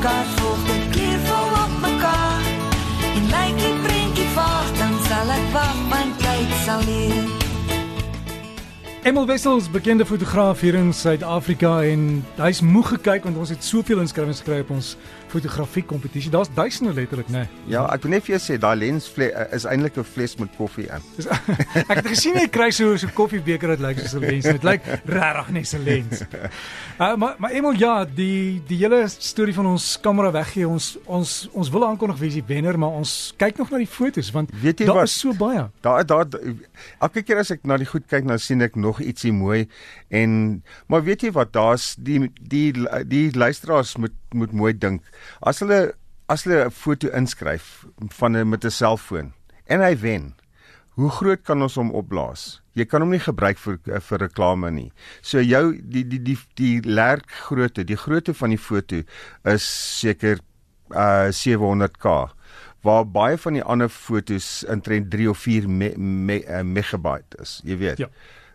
caso. Emil Wessels, bekende fotograaf hier in Suid-Afrika en hy's moeg gekyk want ons het soveel inskrywings gekry op ons fotografie kompetisie. Daar's duisende letterlik, né? Nee. Ja, ek wil net vir jou sê daai lens vle- is eintlik 'n fles met koffie in. Ek het gesien hy kry so so koffiebeker wat lyk soos 'n lens. Dit lyk regtig net 'n lens. Uh, maar maar Emil, ja, die die hele storie van ons kamera weggee, ons ons ons wil aankondig wie die wenner, maar ons kyk nog na die fotos want jy daar wat? is so baie. Daar daar elke keer as ek na die goed kyk, dan sien ek nog ietsie mooi en maar weet jy wat, daar's die die die luisteraars moet moet mooi dink. As hulle as hulle 'n foto inskryf van 'n met 'n selfoon en hy wen, hoe groot kan ons hom opblaas? Jy kan hom nie gebruik vir vir reklame nie. So jou die die die die lerk grootte, die grootte van die foto is seker uh 700k waar baie van die ander fotos intrent 3 of 4 me, me, uh, megabyte is, jy weet. Ja.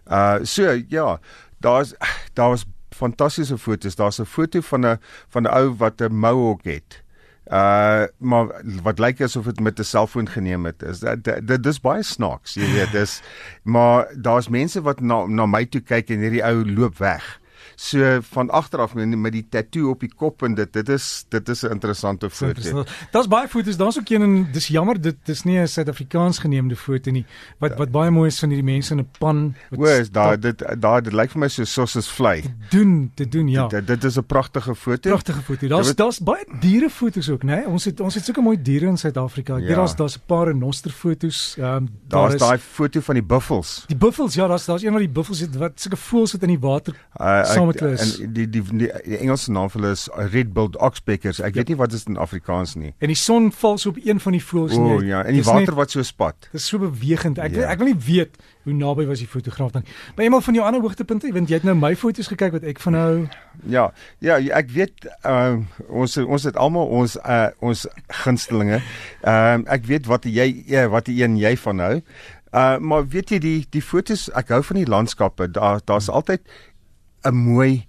Uh so ja, daar's daar was fantastiese fotos. Daar's 'n foto van 'n van 'n ou wat 'n mohawk het. Uh maar wat lyk asof dit met 'n selfoon geneem het. Is dit dit dis baie snaaks, jy weet, dis maar daar's mense wat na na my toe kyk en hierdie ou loop weg. So van agter af met die tatoo op die kop en dit dit is dit is 'n interessante foto. interessant. Daar's baie foto's, daar's ook een en dis jammer dit dis nie 'n Suid-Afrikaans geneemde foto nie. Wat wat baie mooi is van hierdie mense in 'n pan O, is daar dit daar dit lyk vir my so soos vlei. doen te doen ja. Dit, dit is 'n pragtige foto. Pragtige foto. Daar's daar's baie diere foto's ook, né? Nee? Ons het ons het sulke mooi diere in Suid-Afrika. Ek weet Ja. daar's daar's 'n paar renoster foto's. Ehm um, Daar's is daai foto van die buffels. die buffels, ja, daar's daar's een wat die buffels het wat sulke voëls wat in die water Uh, Saam met hulle is- en die die die, die Engelse naam vir hulle is red-billed oxpeckers. Ek Ja. weet nie wat is dit in Afrikaans nie. en die son val so op een van die voëls O nie. oh, ja, en die water net- wat so spat. Dis so bewegend. Ek Ja. ja. ek wil nie weet hoe naby was die fotograaf dan. Maar eenmal van jou ander hoogtepunte, want jy het nou my foto's gekyk wat ek van nou Ja, ja, ek weet uh, ons ons het almal ons uh, ons gunstelinge. Ehm uh, ek weet wat jy ja, wat die een jy van hou. Uh maar weet jy die die fotos, ek hou van die landskappe. Daar daar's altyd 'n mooi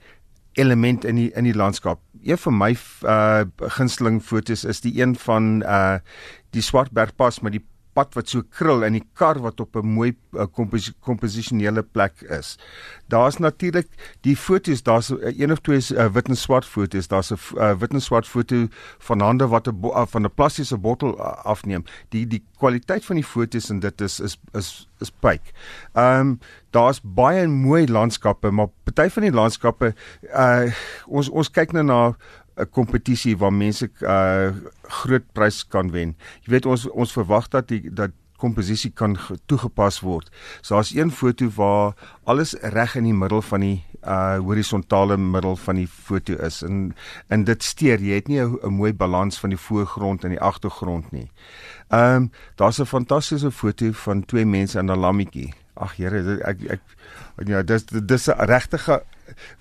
element in die in die landskap. Een van my uh gunsteling fotos is die een van uh die Swartbergpas met die pad wat so krul en die kar wat op 'n mooi uh, kompos komposisionele plek is. Daar's natuurlik die fotos, daar's uh, een of twee uh, wit en swart fotos. Daar's 'n uh, wit en swart foto van hande wat 'n uh, van 'n plastiese bottel uh, afneem. Die die kwaliteit van die fotos en dit is is is is pyk. Ehm um, daar's baie mooi landskappe, maar party van die landskappe uh ons ons kyk nou na 'n kompetisie waar mense uh groot prys kan wen. Jy weet ons ons verwag dat die dat komposisie kan ge- toegepas word. So daar's een foto waar alles reg in die middel van die uh horisontale middel van die foto is en en dit steur jy het nie 'n 'n mooi balans van die voorgrond en die agtergrond nie. Ehm um, daar's 'n fantastiese foto van twee mense in 'n lammetjie. Ag Here, ek ek ja, dis dis 'n regtige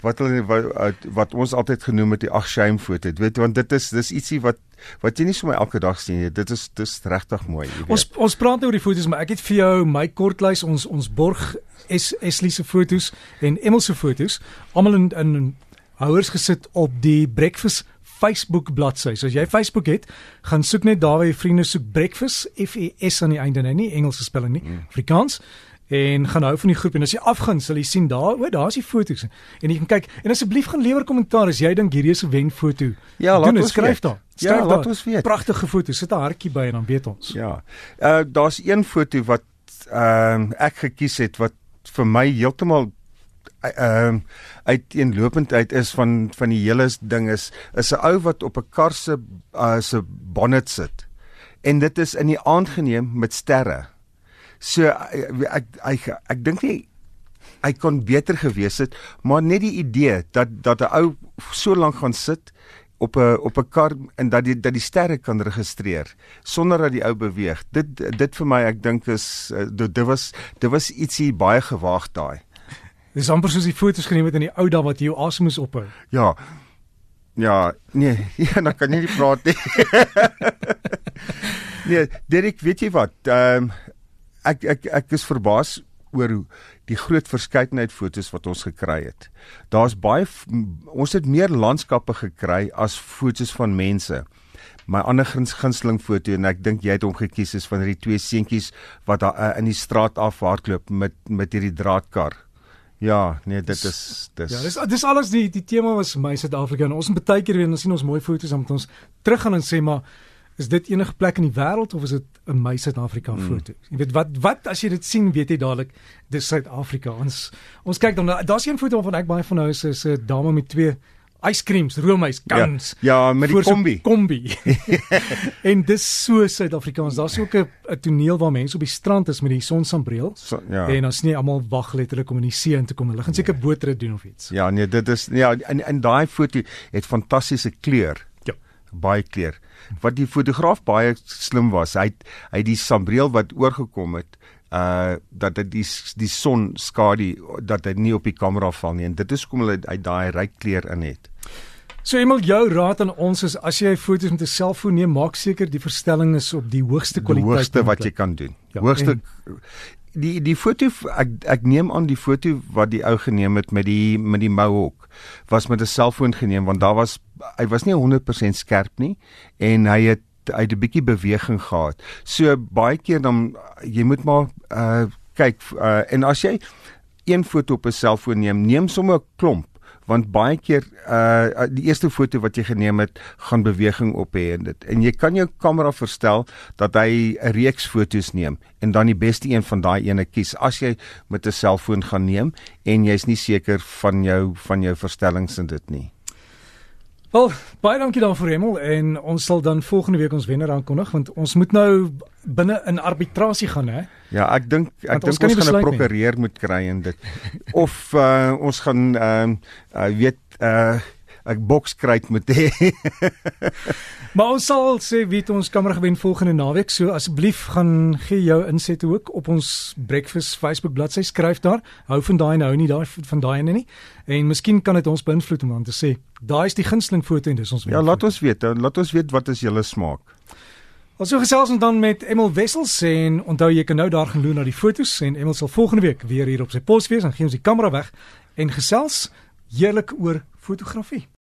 wat hulle wat, wat ons altyd genoem het die ag shame foto. Jy weet want dit is dis ietsie wat wat jy nie sommer elke dag sien nie. Dit is dis regtig mooi. Ons ons praat nou oor die foto's, maar ek het vir jou my kortlys ons ons borg is Eslie se foto's en Emil se foto's almal in in houers gesit op die Breakfast Facebook bladsy. So as jy Facebook het, gaan soek net daar waar jy vriende soek Breakfast F E S aan die einde, nou nie Engelse spelling nie, Mm. Afrikaans en gaan hou van die groep en as jy afgaan sal jy sien daar o daar's die foto's en jy kan kyk en asseblief gaan lewer kommentaar as jy dink hierdie is 'n wenfoto Ja, laat Doen ons skryf daar Ja, skryf laat daar. ons weet. pragtige foto's sit 'n hartjie by en dan weet ons Ja. Uh daar's een foto wat ehm uh, ek gekies het wat vir my heeltemal ehm uh, uiteenlopend uit is van van die hele ding is is 'n ou wat op 'n kar se uh, se bonnet sit. En dit is in die aand geneem met sterre. So ek ek ek, ek dink nie hy kon beter gewees het, maar net die idee dat dat 'n ou so lank gaan sit op 'n op 'n kar en dat die dat die sterre kan registreer sonder dat die ou beweeg. Dit dit vir my ek dink is uh, dit, dit was dit was ietsie baie gewaag daai. Dis amper soos die foto's geneem het in die ou dae wat jy jou asem moes ophou. Ja. Ja, nee, ja, dan kan jy nie praat nie. nee, Derek, weet jy wat? Ehm um, ek ek ek is verbaas oor hoe die groot verskeidenheid fotos wat ons gekry het. Daar's baie ons het meer landskappe gekry as fotos van mense. My ander guns, gunsteling foto en ek dink jy het hom gekies is van hierdie twee seentjies wat daar uh, in die straat af hardloop met met hierdie draadkar. Ja, nee, dit is dis Ja, dis dis alles die die tema was my Suid-Afrika en ons moet baie keer weer dan sien ons mooi foto's moet ons teruggaan en sê maar is dit enige plek in die wêreld of is dit 'n my Suid-Afrika Hmm. foto? Jy weet wat wat as jy dit sien, weet jy dadelik dis Suid-Afrika. Ons ons kyk dan daar's een foto waarvan ek baie van hou is is 'n dame met twee yscreams, roomys, kans. Ja, ja, met die voor so kombi. Kombi. en dis so Suid-Afrikaans. Daar's ook 'n toneel waar mense op die strand is met die sonsambreel. So, ja. En ons nie almal wag letterlik om in die see in te kom. Hulle gaan seker bootrit doen of iets. Ja, nee, dit is ja, en en daai foto het fantastiese kleur. Baie kleur. Wat die fotograaf baie slim was, hy het hy het die sambreel wat oorgekom het uh dat dit die die son skadu dat dit nie op die kamera val nie en dit is hoekom hulle uit daai ryk kleur in het. So Emil, jou raad aan ons is as jy foto's met 'n selfoon neem, maak seker die verstelling is op die hoogste Die kwaliteit. hoogste wat jy kan doen. Ja, hoogste en- die die foto ek ek neem aan die foto wat die ou geneem het met die met die Mohawk was met 'n selfoon geneem want daar was hy was nie 100% skerp nie en hy het het 'n bietjie beweging gehad. So baie keer dan jy moet maar uh kyk uh, en as jy een foto op 'n selfoon neem, neem sommer 'n klomp want baie keer uh die eerste foto wat jy geneem het gaan beweging op hê en dit en jy kan jou kamera verstel dat hy 'n reeks fotos neem en dan die beste een van daai ene kies as jy met 'n selfoon gaan neem en jy's nie seker van jou van jou verstellings en dit nie. Wel, baie dankie daarvoor Emil en ons sal dan volgende week ons wenner aankondig want ons moet nou binne in arbitrasie gaan hè. Ja, ek dink ek ons dink ons, nie gaan 'n besluit nie. prokureur moet kry en dit of uh ons gaan ehm uh, uh, weet uh ek bokskruit moet hê. Maar ons sal sê wie het ons kamera gewen volgende naweek. So asseblief gaan gee jou insette ook op ons Breakfast Facebook bladsy skryf daar. Hou van daai en hou nie daai van daai en nie. En miskien kan dit ons beïnvloed om dan te sê, daai is die gunsteling foto en dis ons ja, laat ons weet. Laat ons weet wat is julle smaak. Ons so gesels ons dan met Emil Wessels en onthou jy kan nou daar gaan loer na die fotos en Emil sal volgende week weer hier op sy pos wees en gee ons die kamera weg en gesels heerlik oor fotografie.